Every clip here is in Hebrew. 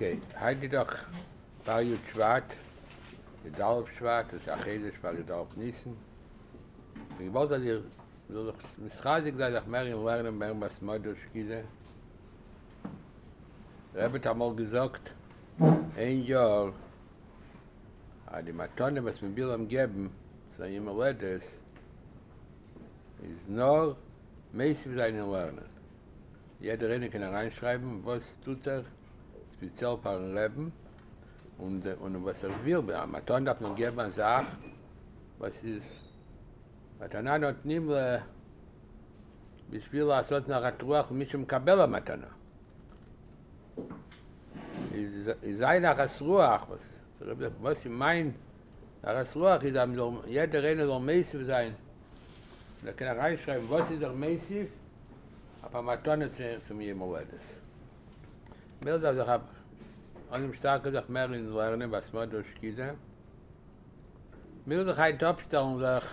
Okay, heute doch war Jut Schwart, die Dalf Schwart, das Achilles war die Dalf Nissen. Ich wollte, ihr so doch mischazig seid, dass mehr in Lernen, mehr Möder schiede. Der Rebbe hat mal gesagt, ein Jahr, hat die Matone, was wir Bilam geben, so ein Jumel Ledes, ist nur mäßig sein in Lernen. Jeder eine kann reinschreiben, was tut er, speziell für ein Leben und, äh, und was er will. Bei Amaton darf man geben eine Sache, was ist. Bei er Tana hat nicht mehr, bis viele als Leute nach der Ruhe und mich im Kabel am er Tana. Ich sei nach der was, ich meine, nach der Ruhe ist, jeder eine soll mäßig sein. Da kann er reinschreiben, was ist er mäßig, aber Amaton zu mir im Ordes. Mir da ich hab an dem Tag gesagt mehr in lernen was man durch diese. Mir da halt abstellen sag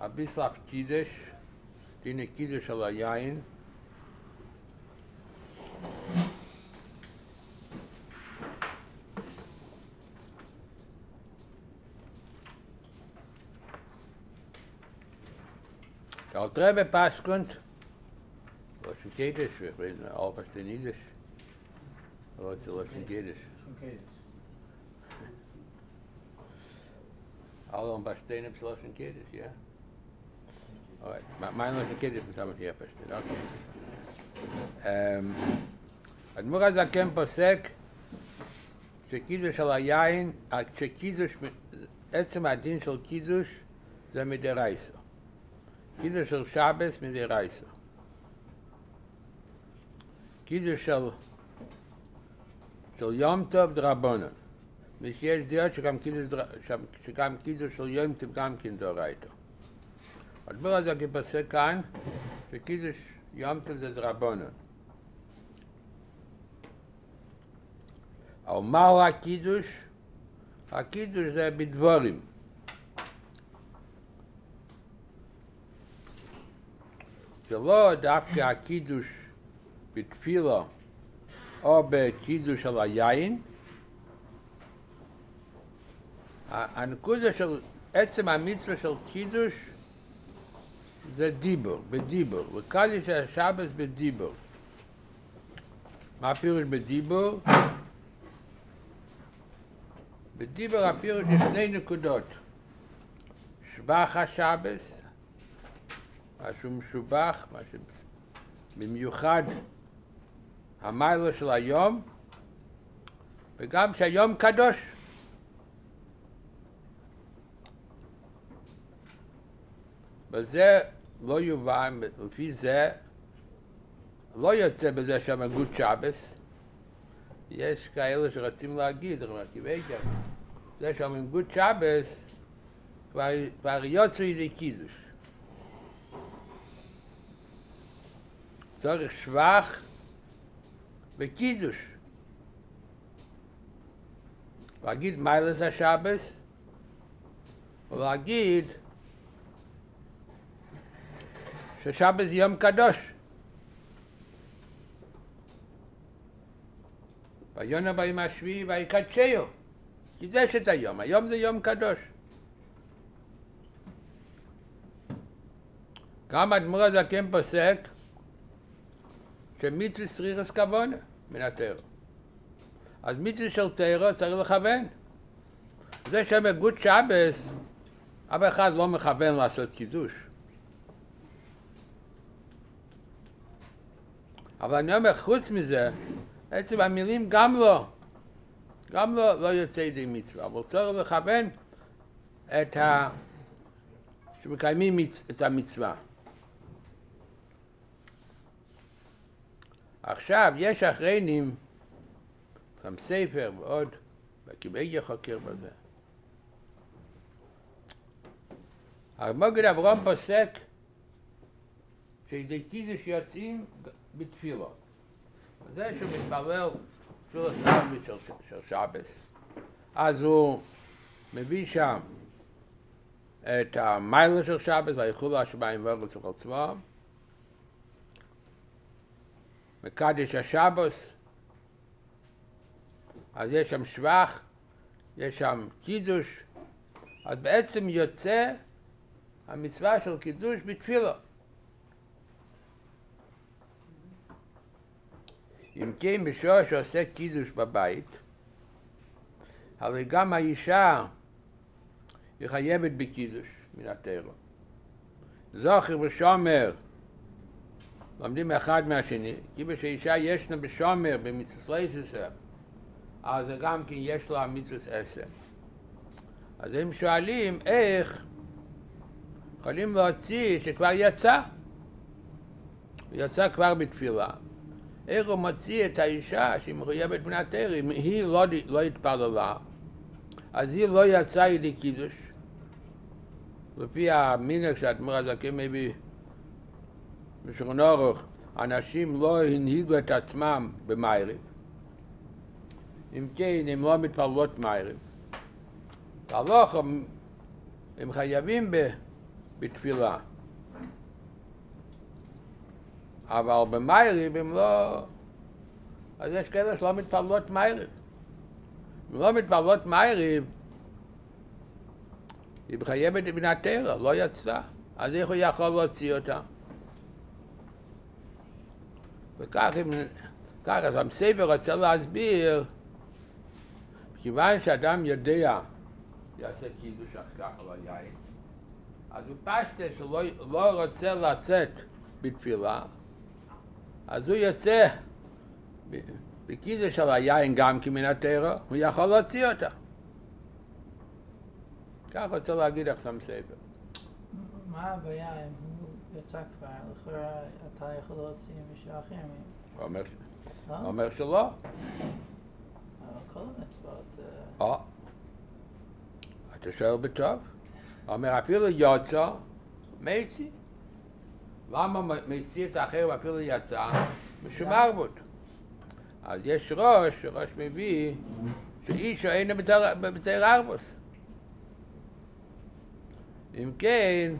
a bissl auf kidisch, die ne kidisch ala jain. Da trebe paskund. Was geht es? Wir reden auch verstehen nicht. Oh, it's a Lashon Kiddush. Alle on Basteinim is Lashon Kiddush, yeah? All right, my, my Lashon Kiddush is something here, Basteinim, okay. Um, אדמו"ר הזקן פוסק שקידוש על היין, שקידוש, עצם הדין של קידוש זה מדרייסו. קידוש של שבס מדרייסו. קידוש של של יום טוב דרבונן. מי שיש דעות שגם קידוש, שגם קידוש של יום טוב גם כן דורייתו. הדבר הזה כפסק כאן, שקידוש יום טוב זה דרבונן. אבל מהו הקידוש? הקידוש זה בדבורים. זה לא דווקא הקידוש בתפילה, או בקידוש של היין, הנקודה של עצם המצווה של קידוש זה דיבור, בדיבור, וקדיש השבס בדיבור. מה הפירוש בדיבור? בדיבור הפירוש יש שני נקודות. שבח השבס, משהו משובח, משהו במיוחד המיילה של היום, וגם שהיום קדוש. וזה לא יובן, לפי זה לא יוצא בזה שם גוד שבס. יש כאלה שרוצים להגיד, כבקר, זה שם גוד שבס, כבר, כבר יוצא ידי קידוש. צורך שבח וקידוש. להגיד מיילס השבס, ולהגיד ששבס יום קדוש. ויונה ביום השביעי ויקדשהו. קידש את היום, היום זה יום קדוש. גם אדמו"ר הזקן פוסק שמצווה סרירס כוונה מן התרא. אז מצווה של תרא צריך לכוון. זה שבגוד שבס, אף אחד לא מכוון לעשות קידוש. אבל אני אומר, חוץ מזה, עצם המילים גם לא, גם לא, לא יוצא ידי מצווה, אבל צריך לכוון את ה... שמקיימים. את המצווה. עכשיו, יש אחריינים, גם ספר ועוד, וקיבגיה חוקר בזה. המוגד אברהם פוסק שידי קידוש יוצאים בתפילו. זה שהוא מתפלל של הסלמי של, של שבס. אז הוא מביא שם את המיילה של שבס, ויחולו השמיים וארץ וכל מקדש השבוס, אז יש שם שבח, יש שם קידוש, אז בעצם יוצא המצווה של קידוש בתפילו. אם כן, בשעה שעושה קידוש בבית, הרי גם האישה היא חייבת בקידוש מן הטרו. זוכר ושומר לומדים אחד מהשני, כי כשאישה ישנה בשומר במצווה עשר, אז גם כן יש לה מצווה עשר. אז הם שואלים איך יכולים להוציא שכבר יצא, יצא כבר בתפילה. איך הוא מוציא את האישה שהיא מחויבת בני התרא, אם היא לא, לא התפללה, אז היא לא יצאה ידי קידוש. לפי המינק שהאדמו"ר הזקן מביא בשולחן אורך, אנשים לא הנהיגו את עצמם במייריב. אם כן, הם לא מתפללות מייריב. הלוך הם, הם חייבים ב, בתפילה. אבל במייריב הם לא... אז יש כאלה שלא מתפללות מייריב. אם לא מתפללות מייריב, היא חייבת לבני התרא, לא יצאה. אז איך הוא יכול להוציא אותה? וכך, אם, כך, אז המסייבר רוצה להסביר, כיוון שאדם יודע יעשה קידוש אחר כך על היין, אז הוא פשטה שלא לא רוצה לצאת בתפילה, אז הוא יוצא בקידוש על היין גם כמן התרא, הוא יכול להוציא אותה. כך רוצה להגיד עכשיו ספר. מה הבעיה יצא כבר, לכאורה אתה יכול להוציא מישהו אחר? הוא אומר, שלא. כל המצוות... אה, אתה שואל בטוב. הוא אומר, אפילו יוצא, מצי. למה מצי את האחר ואפילו יצא? משום ערבות. אז יש ראש, ראש מביא, שאיש אינו בצער ערבוס. אם כן,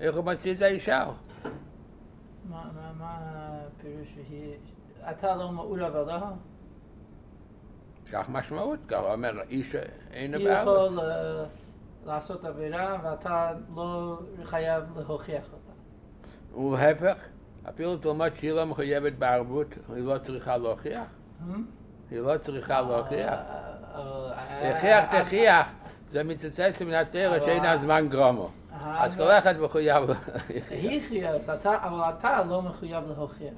איך הוא מוציא את האישה? מה מה- הפירוש שהיא... אתה לא מעורב עליה? כך משמעות, הוא אומר, איש אינו היא בערבוס. יכול אה, לעשות עבירה ואתה לא חייב להוכיח אותה. ולהפך, אפילו תלמוד שהיא לא מחויבת בערבות, היא לא צריכה להוכיח. היא לא צריכה להוכיח. אה, אה, הכיח אה, תכיח, זה מצטט התרא שאין הזמן גרומו. אה, אז כל אחד מחויב להוכיח. היא חייבת, אבל אתה לא מחויב להוכיח.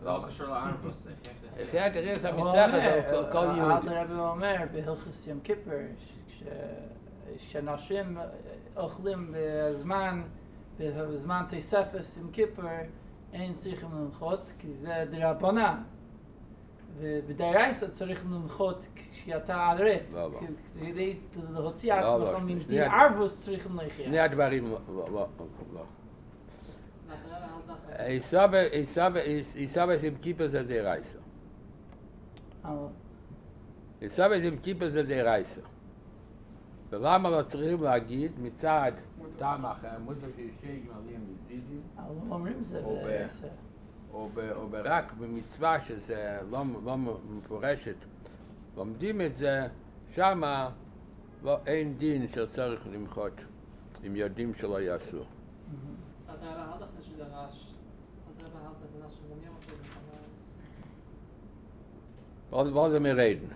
זה לא קשור לארבוס, הכיח תכיח זה הוא המצחת, אומר, זה כל אה, יהודי. רבי אומר בהלכס יום כיפר, ש- כשאנשים אוכלים בזמן, בזמן תוספס יום כיפר, אין צריכים לנחות, כי זה דרבנן. ובדייס אתה צריך לנחות כשאתה על רף. כדי להוציא עצמך מנתי ערבוס צריך לנחיה. שני הדברים, איסאבס עם קיפר זה די רייסו. איסאבס עם קיפר זה די רייסו. ולמה לא צריכים להגיד מצד טעם אחר, מוזר שישי גמלים וזידים? אבל לא אומרים זה בעצם. aber aber rak mit mitzwa של זה, לא לא מפורשת לומדים את זה שמה לא אין דין שצריך למחות אם יודעים שלא יעשו Was wollen wir reden?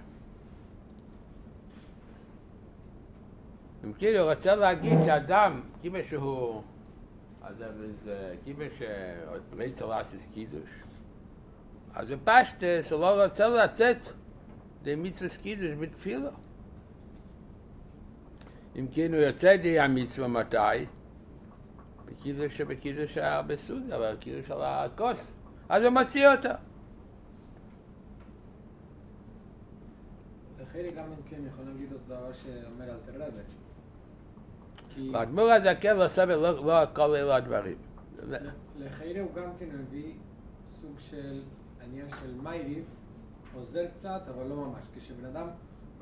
Im Kilo, was soll er gehen, Adam? Gib mir. אז ער איז קיבש מייצער וואס איז קידוש אז פאשט סולאג צלא צט די מיצל קידוש מיט פיל אין קיינו יצד די מיצל מתי בקידוש בקידוש בסוד אבל קידוש ער קוס אז ער מסיע אותה לכן גם אם כן יכול להגיד את דבר שאומר אל תרבה כי האדמו"ר הזקן לא סובל לא לא כל אלה הדברים. לחייר הוא גם כן מביא סוג של עניין של מייריב, עוזר קצת אבל לא ממש. כשבן אדם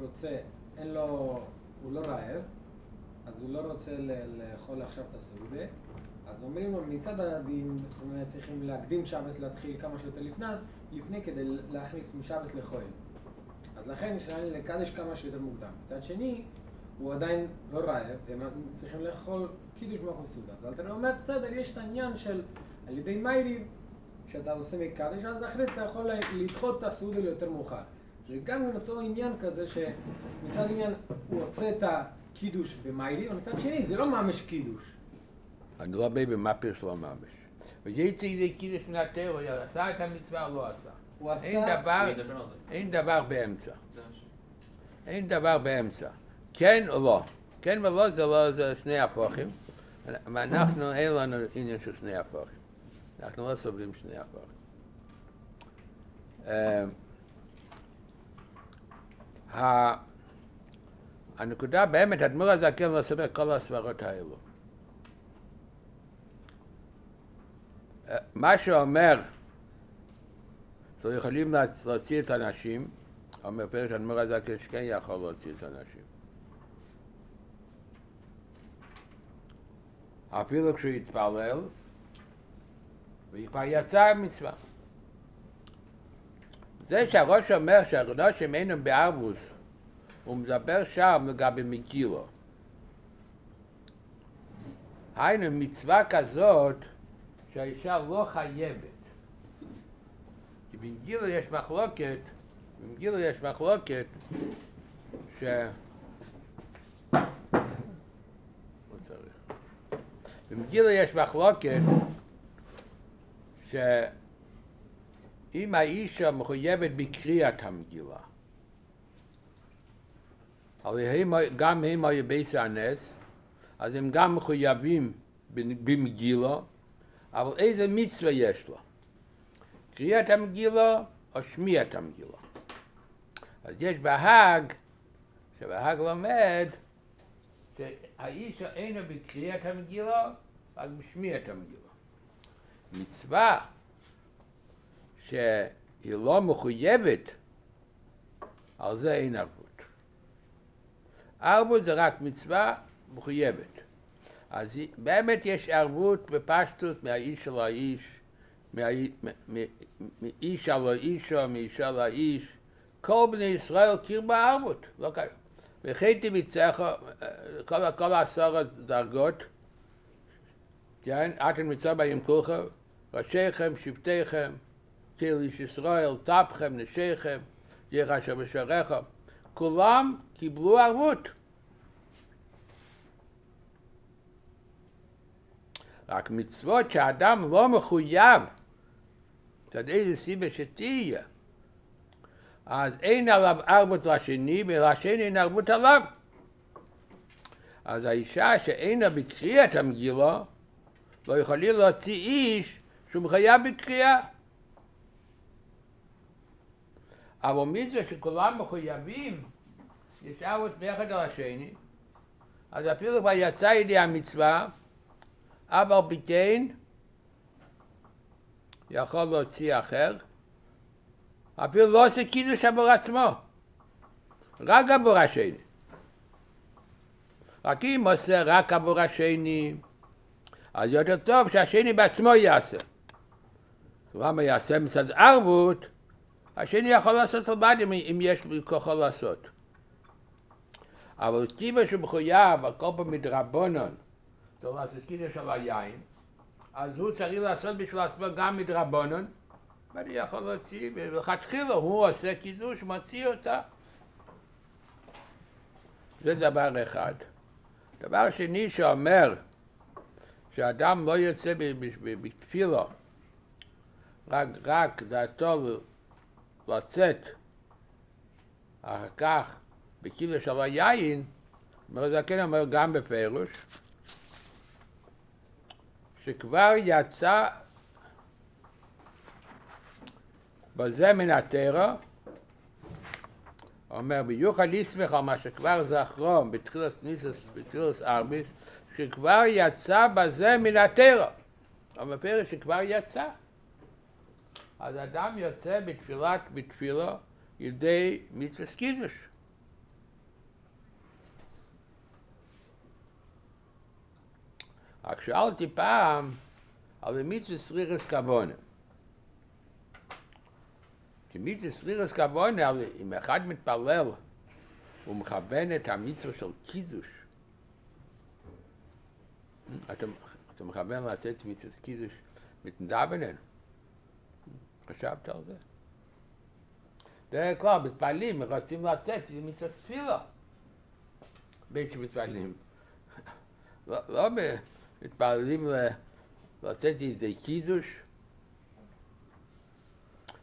רוצה, אין לו, הוא לא רעב, אז הוא לא רוצה לאכול עכשיו את הסעודה, אז אומרים לו מצד הדין, זאת אומרת צריכים להקדים שבס להתחיל כמה שיותר לפני, לפני כדי להכניס משבס לחול. אז לכן יש לקדש כמה שיותר מוקדם. מצד שני, הוא עדיין לא רעב, והם צריכים לאכול קידוש מלכות סעודה. אז אלתר אומר, בסדר, יש את העניין של על ידי מייריב, שאתה עושה מקדש, אז אחרי זה אתה יכול לדחות את הסעודה ליותר מאוחר. וגם עם אותו עניין כזה שמצד עניין הוא עושה את הקידוש במייריב, ומצד שני זה לא ממש קידוש. אני לא מבין במה פירוש לא ממש. ויצא ידי קידוש מן הטרו, עשה את המצווה או לא עשה. הוא עשה... אין דבר, הוא זה. באמצע. זה אין דבר באמצע. כן או לא. כן ולא זה לא, זה שני הפוכים. ואנחנו, אין לנו עניין של שני הפוכים. אנחנו לא סובלים שני הפוכים. אה, ה- הנקודה באמת, האדמו"ר הזקן לא סובר כל הסברות האלו. אה, מה שאומר, שלא יכולים להצ- להוציא את האנשים, אומר פרש האדמו"ר הזקן שכן יכול להוציא את האנשים. אפילו כשהוא התפלל, והיא כבר יצאה מצווה. זה שהראש אומר שהקדושים אינם בערבוס, הוא מדבר שם לגבי מגילו. היינו, מצווה כזאת שהאישה לא חייבת. כי במגילו יש מחלוקת, במגילו יש מחלוקת ש... במגילו יש מחלוקת שאם האישה מחויבת בקריאת המגילה, גם הם היו בייס הנס, אז הם גם מחויבים במגילה, אבל איזה מצווה יש לו? קריאת המגילה או שמיעת המגילה? אז יש בהאג, שבהאג לומד שהאיש אינו בקריאת המגילה, רק בשמיעת המגילה. מצווה שהיא לא מחויבת, על זה אין ערבות. ערבות זה רק מצווה מחויבת. אז באמת יש ערבות בפשטות מהאיש אל האיש, מהאי- מ- מ- מאישה לאישה, מאישה לאיש. כל בני ישראל קרבה ערבות, לא קרה. וחייתי מצליח כל, כל עשר דרגות, כן, אתם מצווה בהם כולכם, ראשיכם, שבטיכם, תהיל איש ישראל, טפכם, נשיכם, יהיה אשר בשעריך, כולם קיבלו ערבות. רק מצוות שהאדם לא מחויב, אתה יודע איזה סיבה שתהיה, אז אין עליו ערבות לשני, ולשני אין ערבות עליו. אז האישה שאינה בקריאת המגילה, לא יכולים להוציא איש שהוא מחויב בקריאה. אבל מצווה שכולם מחויבים, יש ערבות ביחד על השני, אז אפילו כבר יצא ידי המצווה, פי כן יכול להוציא אחר, אפילו לא עושה קידוש עבור עצמו, רק עבור השני. רק אם עושה רק עבור השני, אז יותר טוב שהשני בעצמו יעשה. למה יעשה מצד ערבות, השני יכול לעשות לבד אם, אם יש בכוחו לעשות. אבל כיוון שהוא מחויב, על כל פעם מדרבנון, צריך לעשות קידוש על היין, אז הוא צריך לעשות בשביל עצמו גם מדרבנון, ואני יכול להוציא, ולכתחילה הוא עושה קידוש, מוציא אותה. זה דבר אחד. דבר שני שאומר שאדם לא יוצא ב- ב- ב- בתפילה, רק, רק דעתו לצאת אחר כך בקידוש על היין, אומר זקן אומר גם בפירוש, שכבר יצא בזה מן התרא, אומר ביוחד יסמך על מה שכבר זכרו בתחילת ניסוס, בתחילת ארביס, שכבר יצא בזה מן התרא. אומר פירוש שכבר יצא. אז אדם יוצא בתפילת, בתפילה, ידי מצווה קידוש. רק שאלתי פעם על מצווה סרירס כוונה. כי מיצה סרירס כבונה, אבל אם אחד מתפלל ומכוון את המצווה של קידוש, אתה, אתה מכוון לעשות מצווה קידוש מתנדבנן. חשבת על זה? דרך כלל מתפללים, רוצים לצאת מצווה תפילה. בית שמתפללים. לא, מתפללים לצאת ידי קידוש.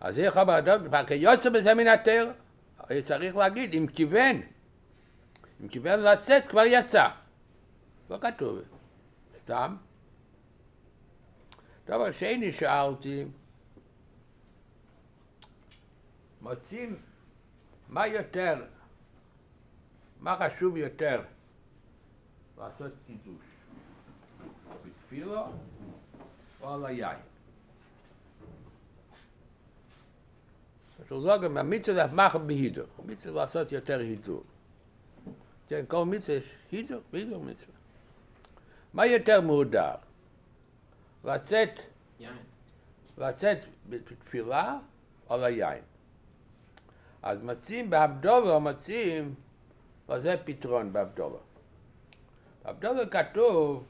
אז איך אמר אדם, כיוצא בזה מן התר, צריך להגיד, אם כיוון, אם כיוון לצאת, כבר יצא. לא כתוב, סתם. דבר שני שאלתי, מוצאים מה יותר, מה חשוב יותר לעשות קידוש, בתפילה או על היין? אז לא גם המצווה להפמח בהידור, המצווה לעשות יותר הידור. כן, כל מצווה יש הידור, בהידור מצווה. מה יותר מהודר? לצאת, יין. לצאת בתפילה או ליין? אז מציעים באבדולו, מציעים לזה פתרון באבדולו. באבדולו כתוב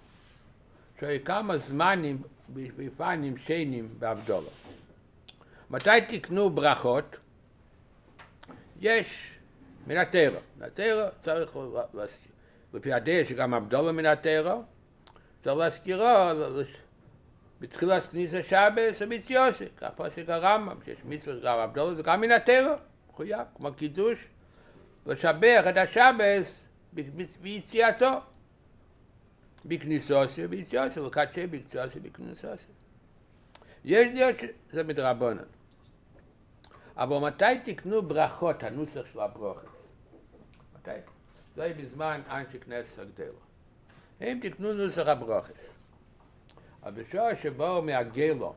שהיו כמה זמנים בפנים שנים באבדולו. מתי תקנו ברכות? יש מן הטרו. מן הטרו צריך להזכיר. לפי הדעה שגם אבדולו מן הטרו, צריך להזכירו בתחילת כניסה שבס וביציוסי. כך פסק הרמב"ם, שיש מצווה גם אבדולו, זה גם מן הטרו, מחויב, כמו קידוש, לשבח את השבס ביציאתו. בכניסוסי וביציוסי, לקדשי בקצוסי בכניסוסי. יש דעות שזה מדרבנן. אבל מתי תקנו ברכות, הנוסח של הברוכת? מתי? זה היה בזמן אנשי כנסת הגדלה. הם תקנו נוסח הברוכת. אבל בשעה שבאו מהגלו,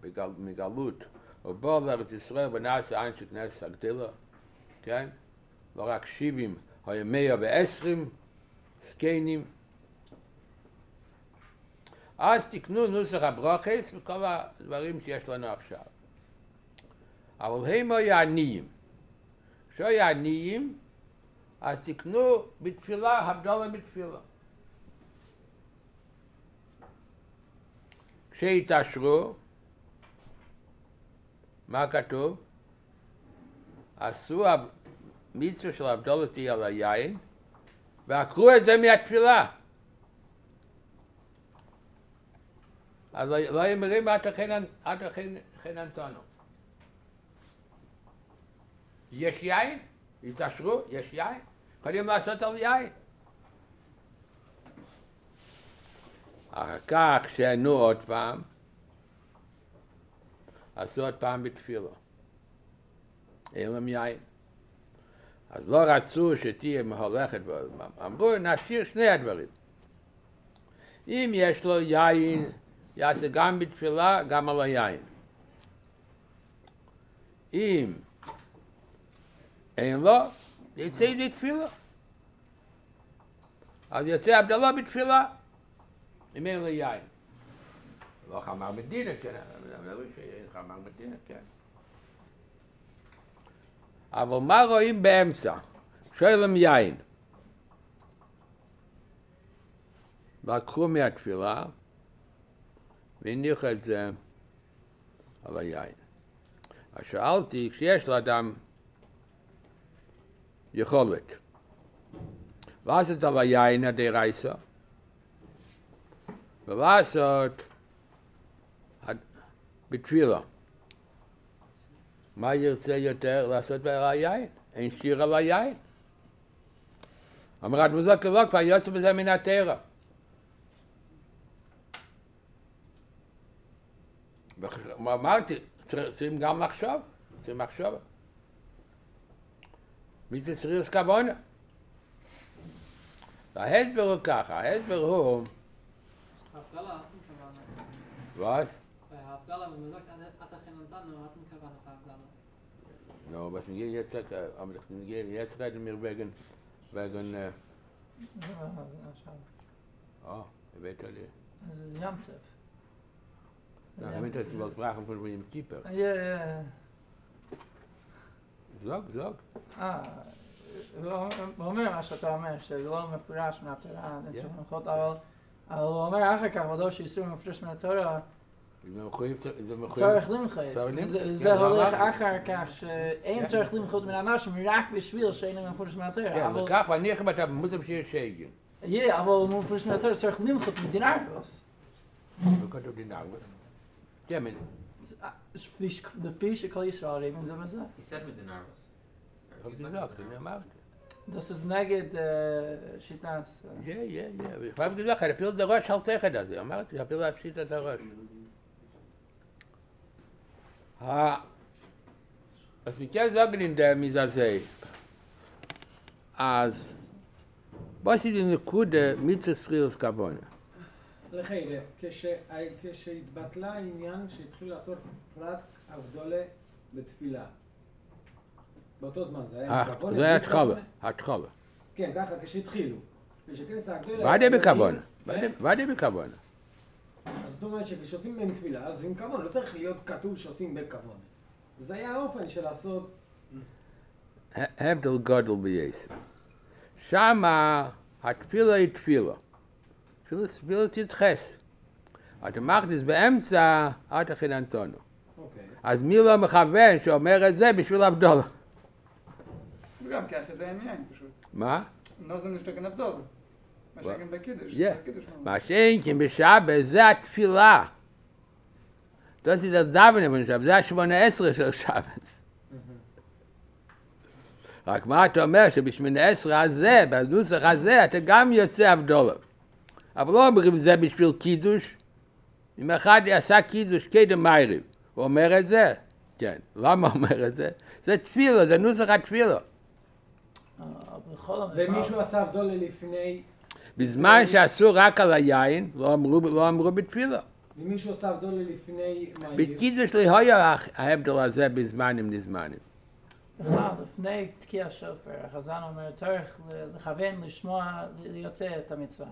בגל, מגלות, או באו לארץ ישראל ונעשה אנשי כנסת הגדלה, כן? לא רק שבעים, היה מאה ועשרים זקנים. אז תקנו נוסח הברוכס וכל הדברים שיש לנו עכשיו. אבל הם היו עניים. כשהיו עניים, אז תקנו בתפילה, הבדלה בתפילה. כשהתעשרו, מה כתוב? עשו המצווה של הבדלה תהיה על היין, ועקרו את זה מהתפילה. אז לא לא היו מרים עד הכן אנטונו. יש יין? התעשרו? יש יין? יכולים לעשות על יין. אחר כך, כשענו עוד פעם, עשו עוד פעם בתפילה. אין להם יין. אז לא רצו שתהיה מהולכת, אמרו נשאיר שני הדברים. אם יש לו יין, יעשה גם בתפילה, גם על היין. אם אין לו, יצא ידי תפילה. אז יצא הבדלה בתפילה, אם אין לו יין. לא חמר מדינה, כן, אמרו שאין חמר מדינה, כן. אבל מה רואים באמצע? שואלים יין. לקחו מהתפילה והניחו את זה על היין. אז שאלתי, כשיש לאדם יכולת, לעשות על היין הדרייסה, ולעשות בתפילה. מה ירצה יותר לעשות על היין? אין שיר על היין. אמרת מוזק לא כבר יוצא בזה מן התרא. אמרתי, צריכים גם לחשוב, צריכים לחשוב. mit des Ries Kabon. Da hez beru kacha, hez beru hu. Haftala, atun kabana. Was? Haftala, wenn man sagt, at achen und tanu, atun kabana, haftala. No, was mir jetzt äh, sagt, aber ich bin jetzt reden mir wegen, wegen, äh... Oh, ich weiß alle. Das ist Jamtev. Na, ich meinte, dass du fragen, von wo ich im Kieper. Ja, ja, ja. זוג, זוג. אה, הוא הוא אומר מה שאתה אומר, שזה לא מפורש מהתורה, כן. yeah. אבל אבל הוא אומר אחר כך, ודאי שאיסור מפורש מהתורה, זה מחויב, זה מחויב. צורך למחץ. צורך למחץ, זה- כן, זה זה הולך אמרתי. אחר כך, שאין כן. צורך למחץ מן האנשים רק בשביל שאין מפורש מהתורה. כן, אבל- וכך מניח אם אתה במוסף שיש שגל. יא, אבל מפורש מהתורה צריך למחץ מדינרבוס. וכתוב דינארבוס. כן, fish the fish of you sorry even so he said with the nervous. Hab ich gesagt in der mark das ist neged shitas ja ja ja ich hab gesagt er fühlt der gar schalt er da ja mark ich hab gesagt shitas ha. Was wir kein sagen in der misa sei as was ist in der kude לחיירה, כש- כשהתבטלה העניין שהתחילו לעשות פרט אבדולה בתפילה. באותו זמן זה היה אה, בכוונה, זה היה כוונה? התחלה. כן, ככה, כשהתחילו. יודעים, ודאי בכוונה. אה? אז זאת אומרת שכשעושים בהם תפילה, אז עם כוונה, לא צריך להיות כתוב שעושים בכוונה. זה היה האופן של לעשות... הבדל גודל בייסר. שמה התפילה היא תפילה. Schulz spielt jetzt Ches. Und er macht es bei Emsa, hat er in Antonio. Okay. Als Milo Mechaven, so mehr als sie, bischul Abdolle. Wir haben keine Zeit mehr, bischul. Ma? Noch ein Stück in Abdolle. Ma schenken bei Kiddisch. Ja. Ma schenken bei Schabe, Das ist das Davene von Schabe, das ist schon eine Esre von Schabe. רק מה אתה אומר שבשמין עשרה הזה, בנוסח הזה, אתה גם יוצא אבדולוב. אבל לא אומרים זה בשביל קידוש. אם אחד עשה קידוש קדם מייריב, הוא אומר את זה? כן. למה הוא אומר את זה? זה תפילה, זה נוסח התפילה. אה, בכל המקרה. ומישהו עשה אבדולה לפני... בזמן שעשו רק על היין, לא אמרו, לא אמרו בתפילה. ומישהו עשה אבדולה לפני... מה, בקידוש לי היה ההבדל הזה בזמנים לזמנים. לפני תקיע שופר, החזן אומר, צריך לכוון, לשמוע, ליוצא את המצווה.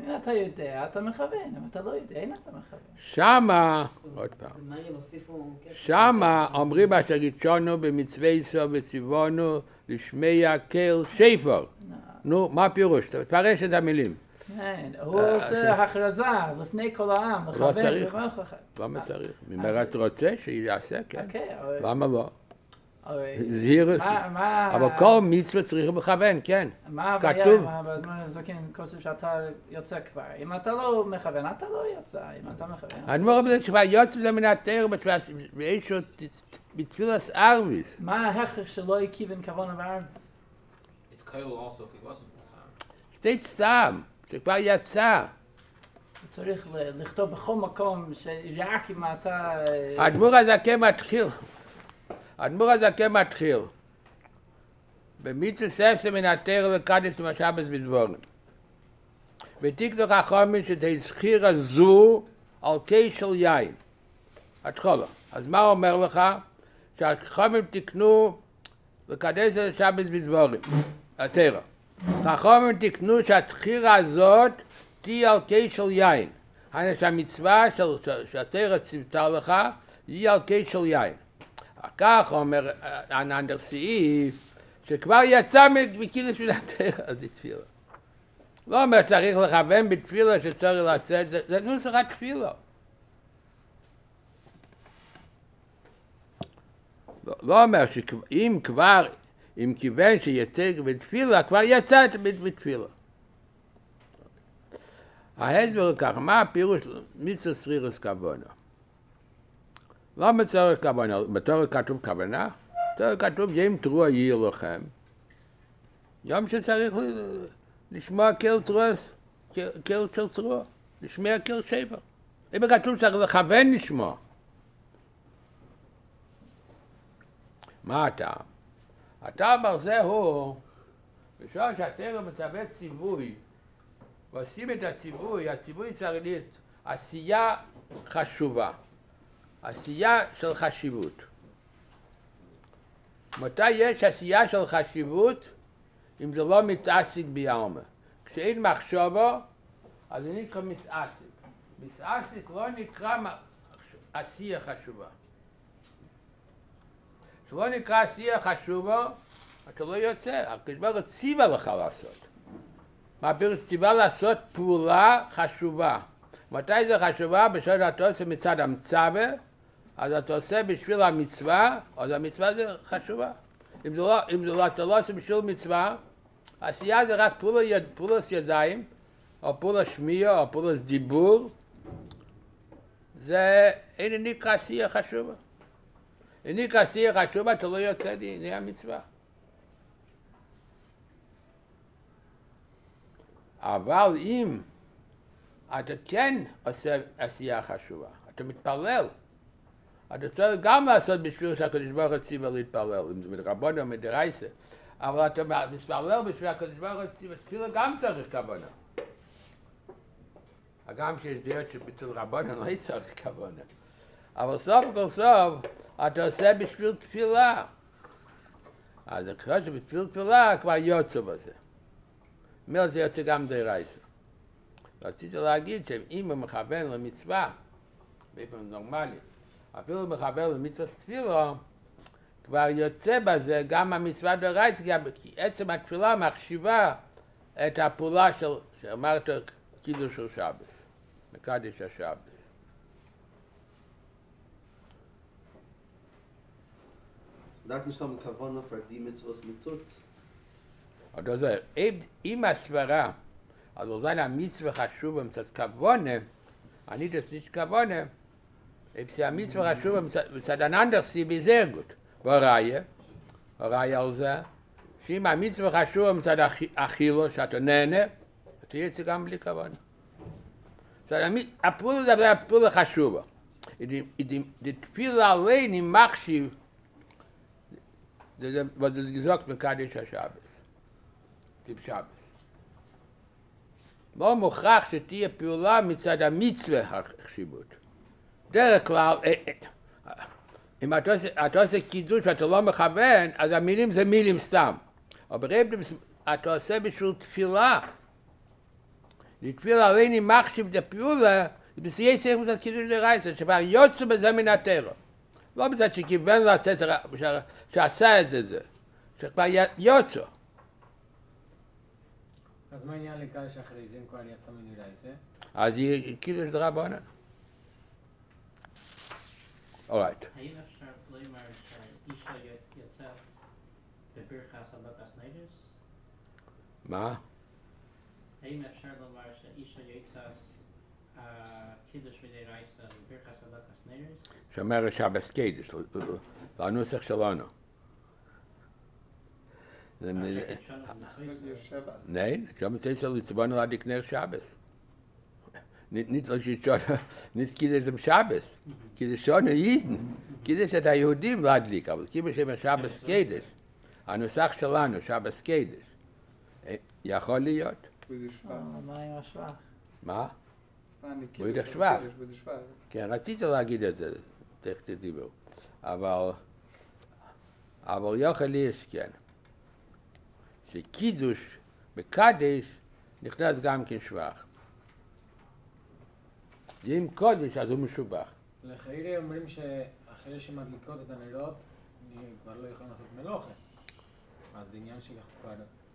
אם אתה יודע, אתה מכוון, אם אתה לא יודע, אין אתה מכוון. שמה, עוד פעם. שמה אומרים אשר ראשונו במצווי סו וציוונו לשמיע קל שפר. נו, מה הפירוש? תפרש את המילים. כן, הוא אה, עושה הכרזה לפני כל העם, לכוון. צריך. ולא לכוון. למה צריך? אם אתה רוצה שיעשה, כן. אוקיי, אבל- למה לא? מה- מה- אבל כל מצווה צריך לכוון, כן. מה הבעיה כתוב. עם ה- בזמן הזקן כוסף שאתה יוצא כבר? אם אתה לא מכוון, אתה לא יוצא, אם אתה מכוון. האדמו"ר אומר כבר יוצא התאר באיזשהו בתפילת ערביס. מה ההכרח שלא יכיוון כוונה בערב? It's Kyle also if he wasn't. סטייט סתם, שכבר יצא. צריך לכתוב בכל מקום שרק אם אתה... האדמו"ר הזקן מתחיל. האדמו"ר הזקן מתחיל. במיצו ספסה מן התאר לקדש ומשאבס בדבורים. ותקדוק החומר שזה זכירה זו על קי של יין. התחולה. אז מה אומר לך? שהחומר תקנו לקדש את בדבורים. התרא. החומר תקנו שהתחירה הזאת תהיה על קי של יין. היינו שהמצווה של- שהתרא ציוותה לך היא על קי של יין. אחר כך אומר אה, הננדר סעיף שכבר יצא של התרא, אז זה תפילה. לא אומר צריך לכוון בתפילה שצריך לצאת, זה- נוסח התפילה. לא, לא אומר שאם כבר, אם כיוון שיצא בתפילה, כבר יצא בתפילה. ההסבר הוא ככה, מה הפירוש מצווה סרירוס כוונה? למה צריך כוונה? בתור כתוב כוונה? בתור כתוב ים תרוע יהיה לכם. יום שצריך לשמוע קל תרוס, קל של תרוע, לשמוע קל שבר. אם כתוב צריך לכוון לשמוע. מה הטעם? הטעם הזה הוא, בשעה שהתרא מצווה ציווי, ועושים את הציווי, הציווי צריך להיות עשייה חשובה, עשייה של חשיבות. מתי יש עשייה של חשיבות? אם זה לא מתעסק בעלמא. כשאין מחשבו, אז זה נקרא מסעסק. מסעסק לא נקרא עשייה חשובה. אתה לא נקרא עשייה חשובה, אתה לא יוצא, הקדוש ברוך ציווה לך לעשות. מה פירוש ציווה לעשות פעולה חשובה. מתי זה חשובה? בשעות עושה מצד המצווה, אז אתה עושה בשביל המצווה, אז המצווה זה חשובה. אם זה לא, אם זה לא, אתה לא עושה בשביל מצווה, עשייה זה רק פעולה יד, פעולת ידיים, או פעולה שמיעה, או פעולת דיבור, זה אין נקרא עשייה חשובה. אין נקרא עשייה חשובה, אתה לא יוצא דיני המצווה. אבל אם אתה כן עושה עשייה חשובה, אתה מתפלל, אתה צריך גם לעשות בשביל שהקדוש ברוך הוא ציווה להתפלל, אם זה מדרבנו או מדרייסה, אבל אתה מתפלל בשביל הקדוש ברוך הוא ציווה, תפילה גם צריך כוונה. הגם שיש דעות שבצל רבנו לא צריך כוונה. אבל סוף כל סוף אתה עושה בשביל תפילה. אז אחרי שבתפיל תפילה כבר יוצא בזה. מילא זה יוצא גם דרייסה. רציתי להגיד שאם הוא מכוון למצווה, באופן נורמלי, אפילו מכוון למצווה ספירו, כבר יוצא בזה גם המצווה דרייסה, כי עצם התפילה מחשיבה את הפעולה של, שאמרת, קידוש של שבס, מקדש השבס. Darf nicht haben Kavana für die Mitzvahs mit Tut. oder so, eben im Asvara, also seine Mitzvah חשובה מצד כוונה, אני das nicht Ich sehe, mit zwei Rashuva, mit zwei Dananders, sie bin sehr gut. Wo Reihe? Wo Reihe also? Sie mal mit zwei Rashuva, mit zwei Achilo, sie hat eine Nene, hat sie jetzt sogar einen Blick gewonnen. Sie hat mit Apul, da war Apul Rashuva. Die Tfil allein im Machschi, was ist gesagt, mit Tip Shabbos. Warum die mit Mitzvah דרך כלל, אם אתה עושה, קידוש ואתה לא מכוון, אז המילים זה מילים סתם. אבל ברגע אתה עושה בשביל תפילה, לתפילה עליני מחשיב את הפעולה, בסייעי צריך מצד קידוש דרייסה, שכבר יוצא בזה מן הטרע. לא מצד שכיוון לעשות, שעשה את זה זה, שכבר יוצא. אז מה העניין לקהל שאחרי זה, אם כבר יצא מנילייסה? אז היא קידוש דרבנן. All right. I'm short play marriage try. Ishoyet gets up. Der Bergastra Dakkas Nijers. Wa? Hey, I'm short Warsaw. Ishoyet gets uh kids we deny nice on Bergastra Dakkas Nijers. Shomer shabesskayt. Var nit nit so git schon nit git es im schabes git es schon jeden git es da judim wadli aber gib es im schabes geht an uns sagt er an uns schabes geht es ja hol i jot ma? Ma ich schwach? Ke ratit er git es techt di bo aber aber ja hol i gern. Sie git mit nikhnas gam kin schwach. אם קודש אז הוא משובח. לחיירי אומרים שאחרי שמדליקות את הנרות, כבר לא יכולים לעשות מלוכה. אז זה עניין של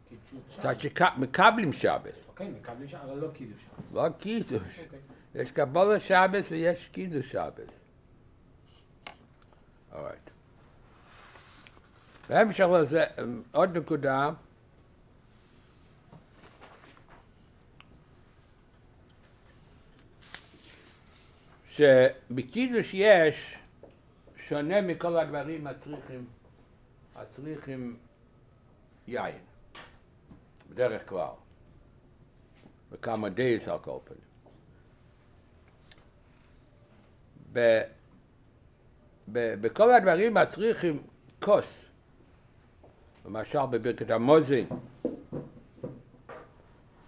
קידשות קצת שבס. שמקבלים שבס, אוקיי, מקבלים שם, אבל לא קידוש שבס. לא קידוש. אוקיי. יש קבלה שבס ויש קידוש שבס. אורייט. בהמשך לזה, עוד נקודה, שבקידוש יש שונה מכל הדברים הצריכים, הצריכים יין, בדרך כלל, וכמה דייס על כל פנים. ב- ב- בכל הדברים הצריכים כוס, למשל בברכת המוזן,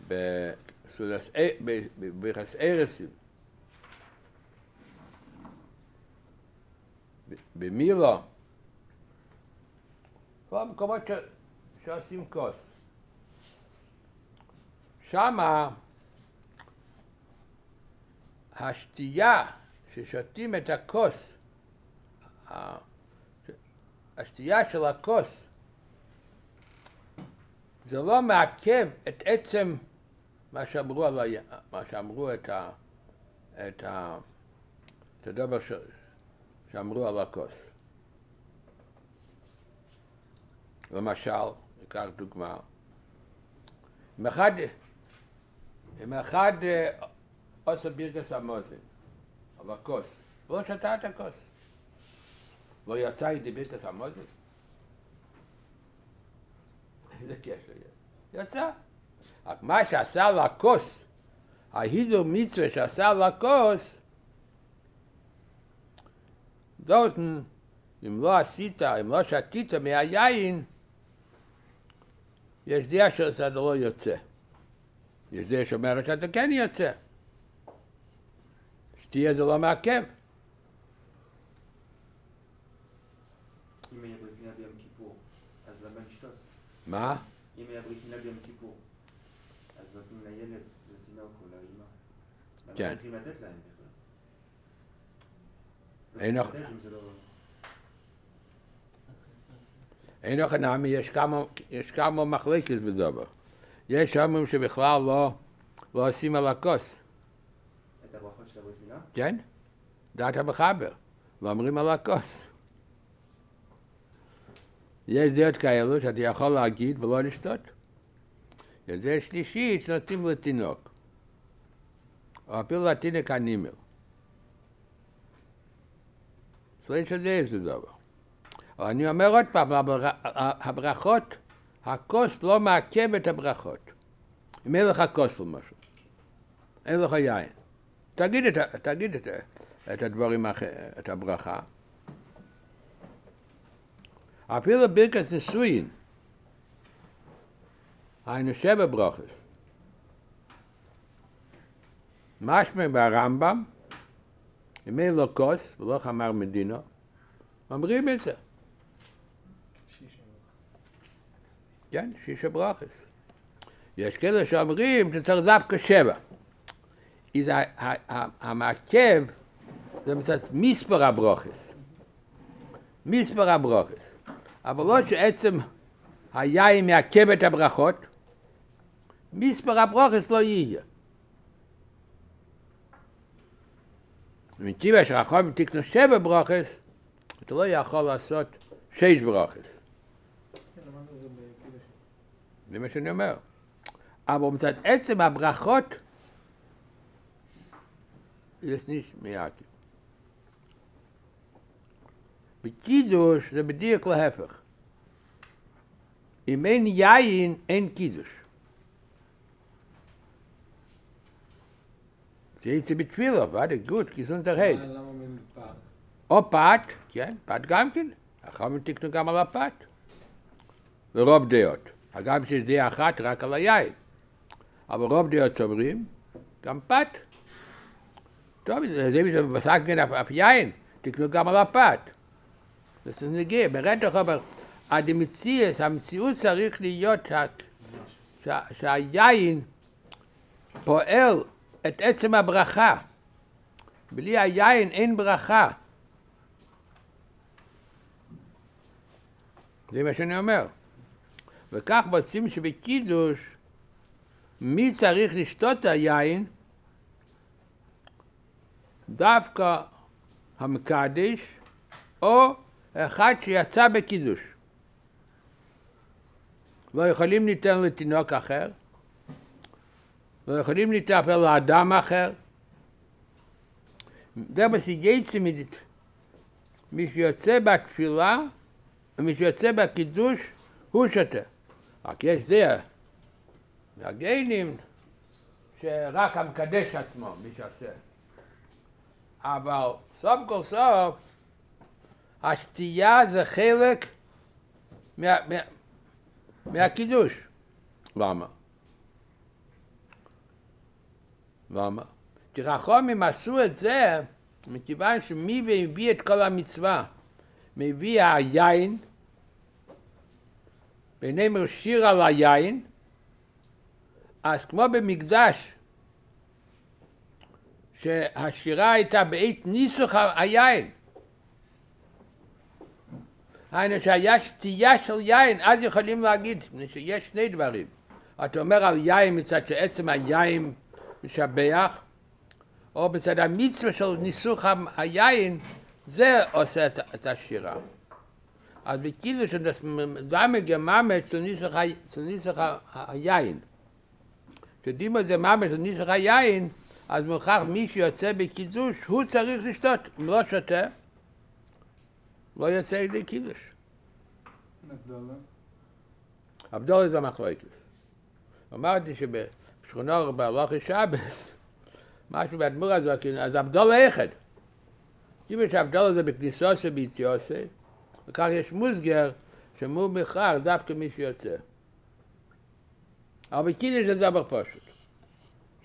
בסודס- בברכת ארסים, ב- במילו, כל המקומות ש- שעושים כוס. שמה השתייה ששותים את הכוס, השתייה של הכוס, זה לא מעכב את עצם מה שאמרו, על ה... מה שאמרו את, ה... את, ה... את הדבר ש... שאמרו על הכוס. למשל, ניקח דוגמה, אם אחד, אם אחד אה, עושה ברכס המוזן על הכוס, הוא לא שתה את הכוס, לא יצא ידי ברכס המוזן? איזה קשר יש? יצא. רק מה שעשה לכוס, ההידור מצווה שעשה לכוס, זאת, אם לא עשית, אם לא שתית מהיין, יש דעה שאתה לא יוצא. יש דעה שאומרת שאתה כן יוצא. שתייה זה לא מעכב. אם היה ברית מילה ביום כיפור, אז למה לשתות? מה? אם היה ברית מילה ביום כיפור, אז נותנים לילד, לתינוק או לאמא. למה כן. צריכים לתת להם בכלל? אין לא אח- צריכים לתת אם זה לא... אין לך נמי, יש כמה, יש כמה מחלקת בדבר. יש אומרים שבכלל לא, לא עושים על הכוס, את הברכות של הברית מילה? כן? דעת המחבר, לא אומרים על הכוס. יש דעות כאלו שאתה יכול להגיד ולא לשתות. יש דעה שלישית שנותנים לתינוק, או אפילו לתינוק הנימל. יש לזה איזה דבר. אבל אני אומר עוד פעם, הבר- הברכות, הכוס לא מעכב את הברכות. אם אין לך כוס למשל, אין לך יין, תגיד את, תגיד את, את הדברים, האח- את הברכה. אפילו ברכת נישואין, היינו שבע ברוכס. משמע ברמב"ם, אם אין לו כוס ולא חמר מדינו, אומרים את זה. כן, שישה ברוכס. יש כאלה שאומרים שצריך דווקא שבע. ה- המעכב זה מצד מספר הברוכס. מספר הברוכס. אבל לא שעצם היין מעכב את הברכות, מספר הברוכס לא יהיה. מטבע שרחום תקנו שבע ברוכס, אתה לא יכול לעשות שש ברוכס. כן, למדנו את זה בקידוש. זה מה שאני אומר. אבל מצד עצם הברכות, יש ניש מייקי. בקידוש זה בדיוק להפך. אם אין יין, אין קידוש. זה יצא בתפילה, ועד גוד, כיסון תרהד. מה- למה? או פת, כן, פת גם כן, אחר כך תקנו גם על הפת. ורוב דעות. הגם שיש דעה אחת רק על היין. אבל רוב דעות אומרים, גם פת. טוב, זה בשביל בסק כן אף יין, תקנו גם על הפת. זה נגיע, ברנטוך אומר, הדמציאס, המציאות צריך להיות שה- שה- שהיין פועל את עצם הברכה. בלי היין אין ברכה. זה מה שאני אומר. וכך מוצאים שבקידוש, מי צריך לשתות את היין? דווקא המקדש, או אחד שיצא בקידוש. לא יכולים ניתן לתינוק אחר, לא יכולים לטפל לאדם אחר. זה בסייצא מי שיוצא בתפילה ומי שיוצא בקידוש הוא שותה. רק יש זה, מהגיינים, שרק המקדש עצמו, מי שעושה. אבל סוף כל סוף, השתייה זה חלק מה, מה, מהקידוש. למה? כי חכמים עשו את זה מכיוון שמי והביא את כל המצווה? מביא היין, ביניהם שיר על היין, אז כמו במקדש, שהשירה הייתה בעת ניסוך ה- היין. היינו שהיה שתייה של יין, אז יכולים להגיד שיש שני דברים. אתה אומר על יין מצד שעצם היין משבח, או מצד המצווה של ניסוך היין, זה עושה את, את השירה. אז בקידוש דמי גממת של ניסוך של היין. כשדימו זה ממש של ניסוך היין, אז מוכרח מי שיוצא בקידוש, הוא צריך לשתות. אם לא שותה, לא יוצא לידי קידוש. נבדלה. הבדולת זה מחלוקת. אמרתי שבשכונו בהלוכי שבס, משהו באדמו"ר הזה, אז הבדולה אחד. כיוון שהבדולה זה בכניסוסי ביציוסי, וכך יש מוסגר שמור בכלל דווקא מי שיוצא. אבל בקידוש זה דבר פשוט.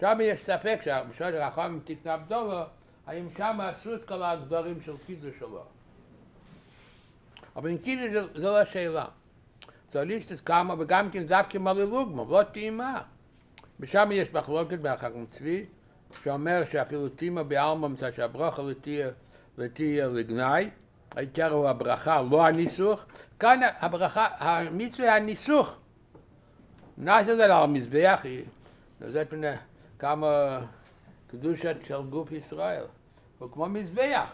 שם יש ספק שבשעות החכמים תקנה הבדולה, האם שם עשו את כל הגזרים של קידוש שלו. אבל קידוש זה- זו השאלה. צריך כמה וגם כן דווקא מללוגמה, לא טעימה. ושם יש מחלוקת בחכם צבי, שאומר שאפילו טימה בעלמא מצד שהברכה לתהיה, לתהיה לגנאי, העיקר הוא הברכה, לא הניסוך. כאן הברכה, המצווה היא הניסוך. נעשה את זה על המזבח, נוזרת פני כמה קדושת של גוף ישראל. הוא כמו מזבח.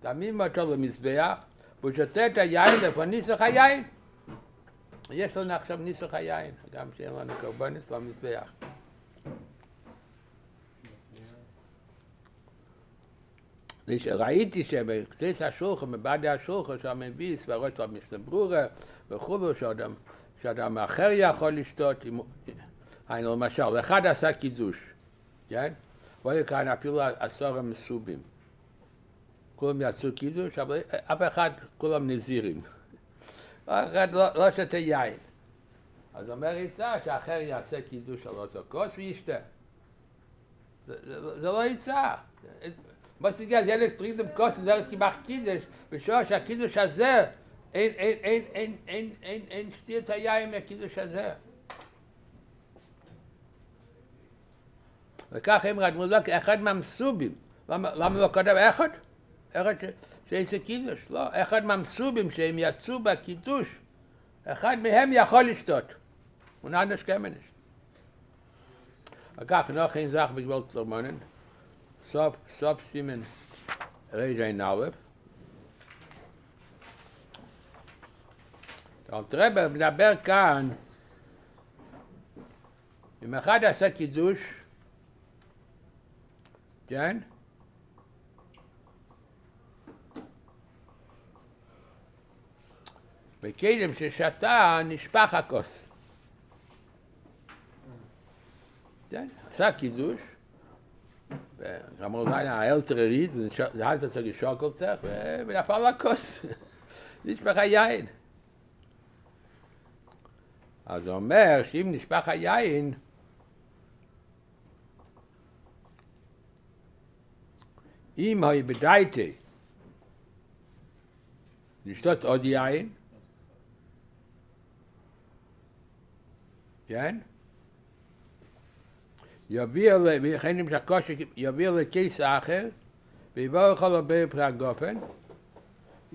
תמים אותו למזבח, והוא שותה את היין, איפה ניסוך היין? יש לנו עכשיו ניסוך היין, גם שאין לנו קורבנס במזבח. יש- ראיתי שבקצת השולחן, בבדי השולחן, שם מביא סברות של משנה ברורה וכולו, שאדם, שאדם אחר יכול לשתות, היינו למשל, אחד עשה קידוש, כן? והיו כאן אפילו עשור מסובים. כולם יצאו קידוש, אבל אף אחד, כולם נזירים. אחד לא, לא שותה יין. אז אומר עצה שאחר יעשה קידוש על אותו כוס וישתה. זה, זה, זה לא עצה. מה סגל, ילד טרינדם כוס, זה כמעט קידוש, בשעה שהקידוש הזה, אין, אין, אין, אין, אין, אין, אין שתיר את היין מהקידוש הזה. וכך הם רדמו לו כאחד מהמסובים. למה, לא כתב אחד? אחד שאין זה קידוש, לא. אחד מהמסובים שהם יצאו בקידוש, אחד מהם יכול לשתות. הוא נעד נשכם אין נשת. אגב, אני לא חיין זך בגבול צלמונן. סוף, סוף סימן רי ז'י נאוו. טוב, תראה, מדבר כאן, אם אחד עשה קידוש, כן? וקדם ששתה נשפך הכוס. עשה קידוש, ואמרו אולי האלטר הריד, זה היה צריך לשוקל צריך, ונפל לכוס. נשפך היין. אז הוא אומר שאם נשפך היין, אם היה בדייטי לשתות עוד יין, כן? יביא, וכן נמשך כושר, יביא לכיס אחר, לכל הרבה פרי הגופן,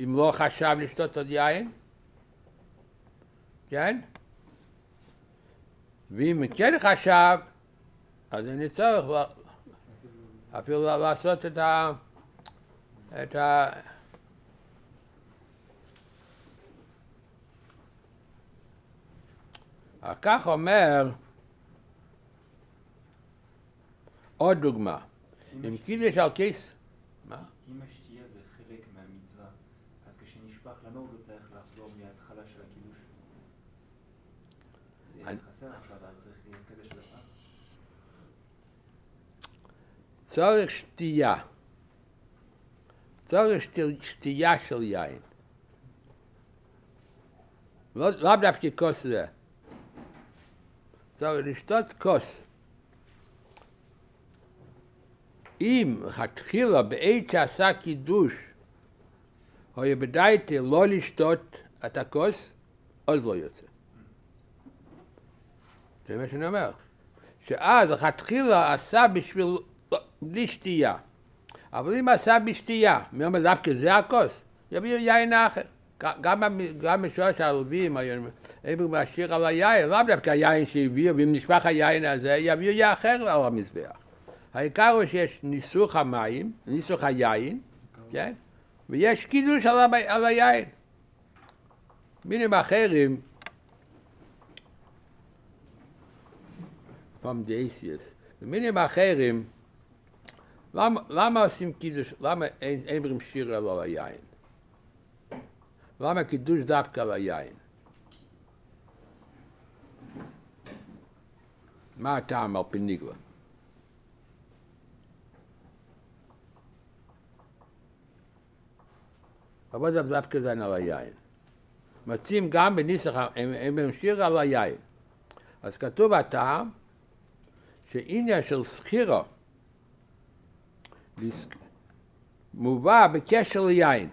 אם לא חשב לשתות עוד יין, כן? ואם כן חשב, אז אין לי צורך אפילו לעשות את ה... את ה... אחר כך אומר עוד דוגמה, אם קידוש על כיס, מה? אם השתייה זה חלק מהמצווה, אז כשנשפך, למה הוא לא צריך לחזור מההתחלה של הקידוש? זה חסר עכשיו, אז צריך לקדש לך. צורך שתייה, צורך שתי- שתייה של יין, לא לאו דווקא כוס זה, צורך לשתות כוס. אם לכתחילה בעת שעשה קידוש, היה בדייתי לא לשתות את הכוס, אז לא יוצא. זה מה שאני אומר. שאז לכתחילה עשה בשביל, בלי שתייה. אבל אם עשה בשתייה, מי אומר דווקא זה הכוס? יביאו יין אחר. גם, גם בשורש הערבים, עבר משאיר על היין, לאו דווקא היין שהביאו, ואם נשפך היין הזה, יביאו יין אחר על המזבח. העיקר הוא שיש ניסוך המים, ניסוך היין, כן? ויש קידוש על, היין. מינים אחרים, פעם במינים אחרים, למה, למה עושים קידוש, למה אין אומרים שיר על היין? למה קידוש דווקא על היין? מה הטעם על פניגלה? אבל זה דווקא זה על היין. מוצאים גם בניסח, הם, שיר על היין. אז כתוב הטעם שעניין של סחירה לס- מובא בקשר ליין.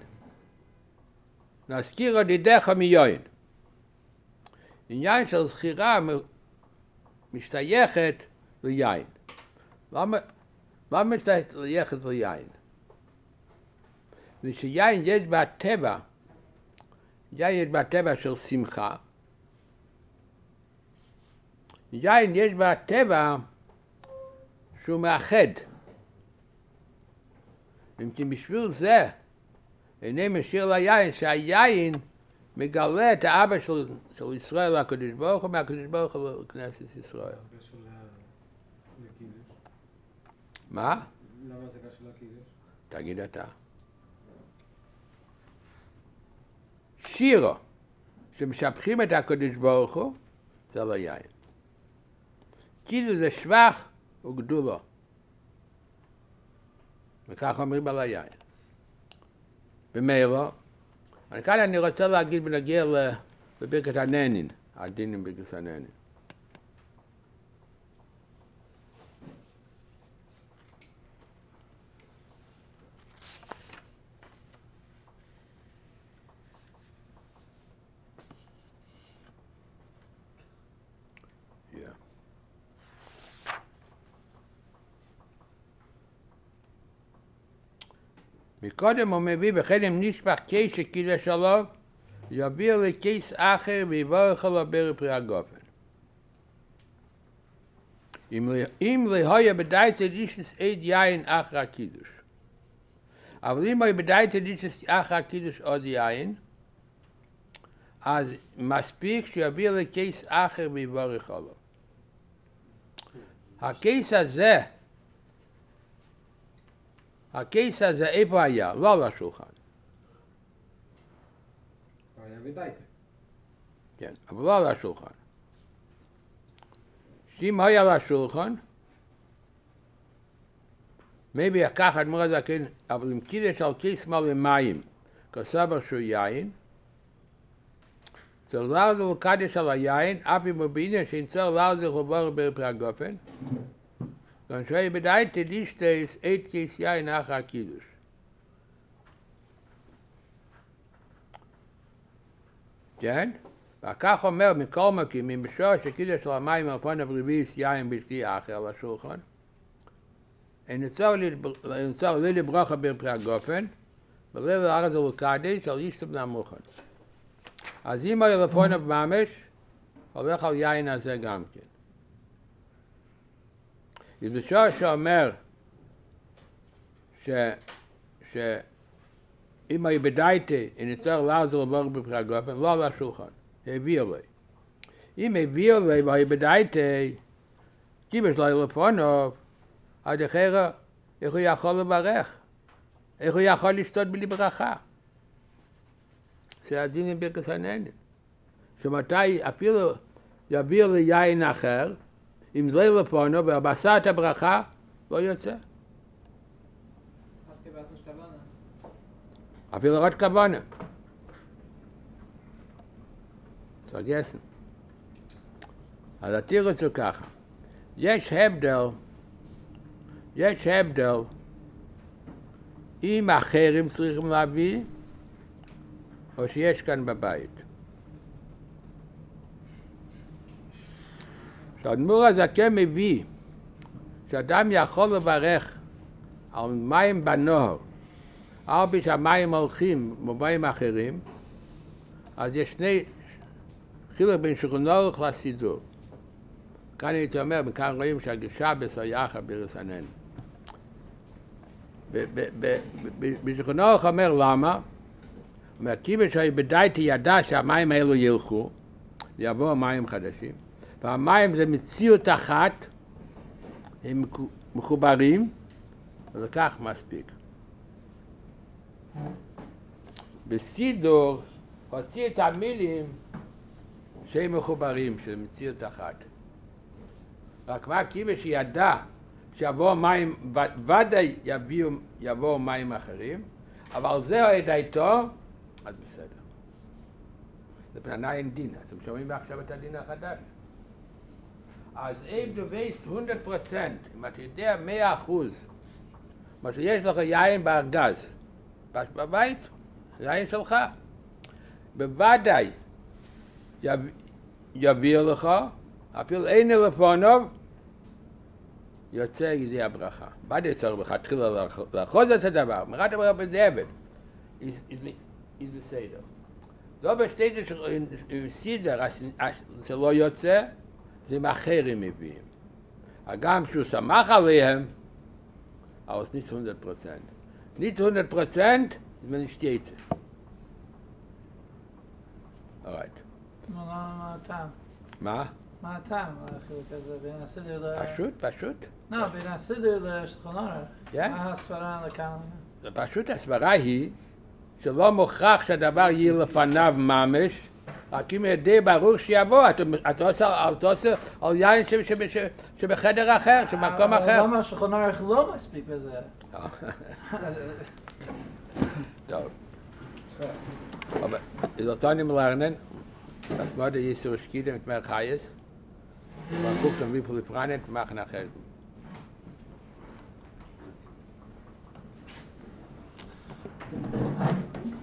נזכיר עוד ידיך מיין. עניין של זכירה משתייכת ליין. למה, למה משתייכת ליין? ושיין יש בטבע, יין יש בטבע של שמחה. יין יש בטבע שהוא מאחד. אם כי בשביל זה הנה משאיר ליין שהיין מגלה את האבא של, של ישראל לקדוש ברוך הוא מהקדוש ברוך הוא לכנסת ישראל. מה? למה זה קשור לקידוש? תגיד אתה. שירו, שמשבחים את הקדוש ברוך הוא, זה לא יין. כאילו זה שבח וגדולו. וכך אומרים על היין. במילא, אני- כאן אני רוצה להגיד בנגיע ל- לברכת הננין, הדינים ברכת הננין. מקודם הוא מביא וכן אם נשפך קייס שקידש עליו, יעביר לקייס אחר ויברך עליו ברב פרי הגופן. אם אם לא היה בדייתא דישס עד יין אחר הקידוש. אבל אם היה בדייתא דישס אחר הקידוש עוד יין, אז מספיק שיעביר לקייס אחר ויברך עליו. הקייס הזה, הקייס הזה איפה היה? לא על השולחן, הוא היה בדייטה. כן, אבל לא על השולחן. שאם היה על השולחן, maybe ככה אדמו"ר הזקן, אבל אם קידש על קייס מלא מים, כסבר שהוא יין, צריך לאו לקדש על היין, אף אם הוא בעניין שאין צריך לאו זה חובר בפרי הגופן, Dann schei bedeite Dichte ist etkes Jai nach Akidush. כן? וכך אומר מכל מקים, ממשור שקידוש של המים על פון הבריביס יין בלתי אחר על השולחן, ונצור לי לברוכה ברפי הגופן, ולב הארץ ולקדיש על איש תבנה מוכן. אז אם היה בפון הממש, הולך על יין הזה גם כן. שור שאומר ש... ש... אם אם נצטרך לעזור לבור בפרי הגופן, לא על השולחן, העביר לי. אם העביר לי והיה בדייטה, גיבש לו לפונו, עד אחרה, איך הוא יכול לברך? איך הוא יכול לשתות בלי ברכה? זה הדין עם ברכת הנהנית. שמתי אפילו יעביר לי יין אחר, אם זה לפונו, ובעשה את הברכה, לא יוצא. אפילו רק כוונה. סרגסן. אז התירוץ הוא ככה, יש הבדל, יש הבדל אם אחרים צריכים להביא, או שיש כאן בבית. כשהאדמו"ר הזקן מביא שאדם יכול לברך על מים בנהר, אף שהמים הולכים במים אחרים, אז יש שני חילוק בין אורך לסידור. כאן הייתי אומר, מכאן רואים שהגישה בסויחה ברסנן. בשולחן אורך אומר למה? אומר, כיוון שבדייתי ידע שהמים האלו ילכו, יבואו מים חדשים, והמים זה מציאות אחת, הם מחוברים, ולכך מספיק. בסידור הוציא את המילים שהם מחוברים, של מציאות אחת. רק מה, כיוון שידע שיבואו מים, ודאי יביאו, יבואו מים אחרים, אבל זהו עדייתו, אז בסדר. זה פננה אין דין, אתם שומעים עכשיו את הדין החדש? אז אם du weißt 100 פרוצנט, אם אתה יודע 100 אחוז, מה שיש לך יין בארגז, בש בבית, יין שלך, בוודאי יב- יביא לך, אפילו אין לפוניו, יוצא ידי הברכה. ודאי צריך לכתחילה לאחוז את הדבר, מרת הברכה בדיעבד. is בסדר. לא בסדר של סידר, זה לא יוצא, זה עם אחרים מביאים. הגם שהוא שמח עליהם, אבל es nicht 100 Prozent. Nicht 100 Prozent, wenn ich stehe. Alright. מה הטעם? מה? מה הטעם לחילוק הזה בין הסדר ל... פשוט, פשוט. לא, בין הסדר לשולחן אורך. כן. מה הסברה לכאן? זה פשוט הסברה היא שלא מוכרח שהדבר יהיה לפניו ממש, הקים ידי ברור שיבוא, אתה עושה על יין שבחדר אחר, שבמקום אחר. למה השולחן ערך לא מספיק בזה? טוב. Aber ist er auch dann im Lernen, dass man die Jesu Schkide mit mehr Chayes, man guckt dann, wie viele Thank er you.